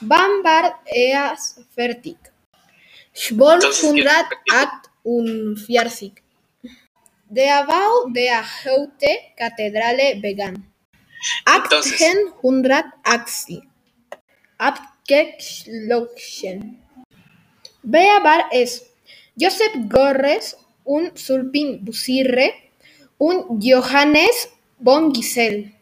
Van var eas fertig. Schwol Entonces, hundert ¿qué? acht de Der Bau der heute Kathedrale begann. Entonces. Achtzehnhundertachtzig. Abgeschlossen. Wer war es? Josep Gorres un Sulpin Busirre un Johannes von Giselle.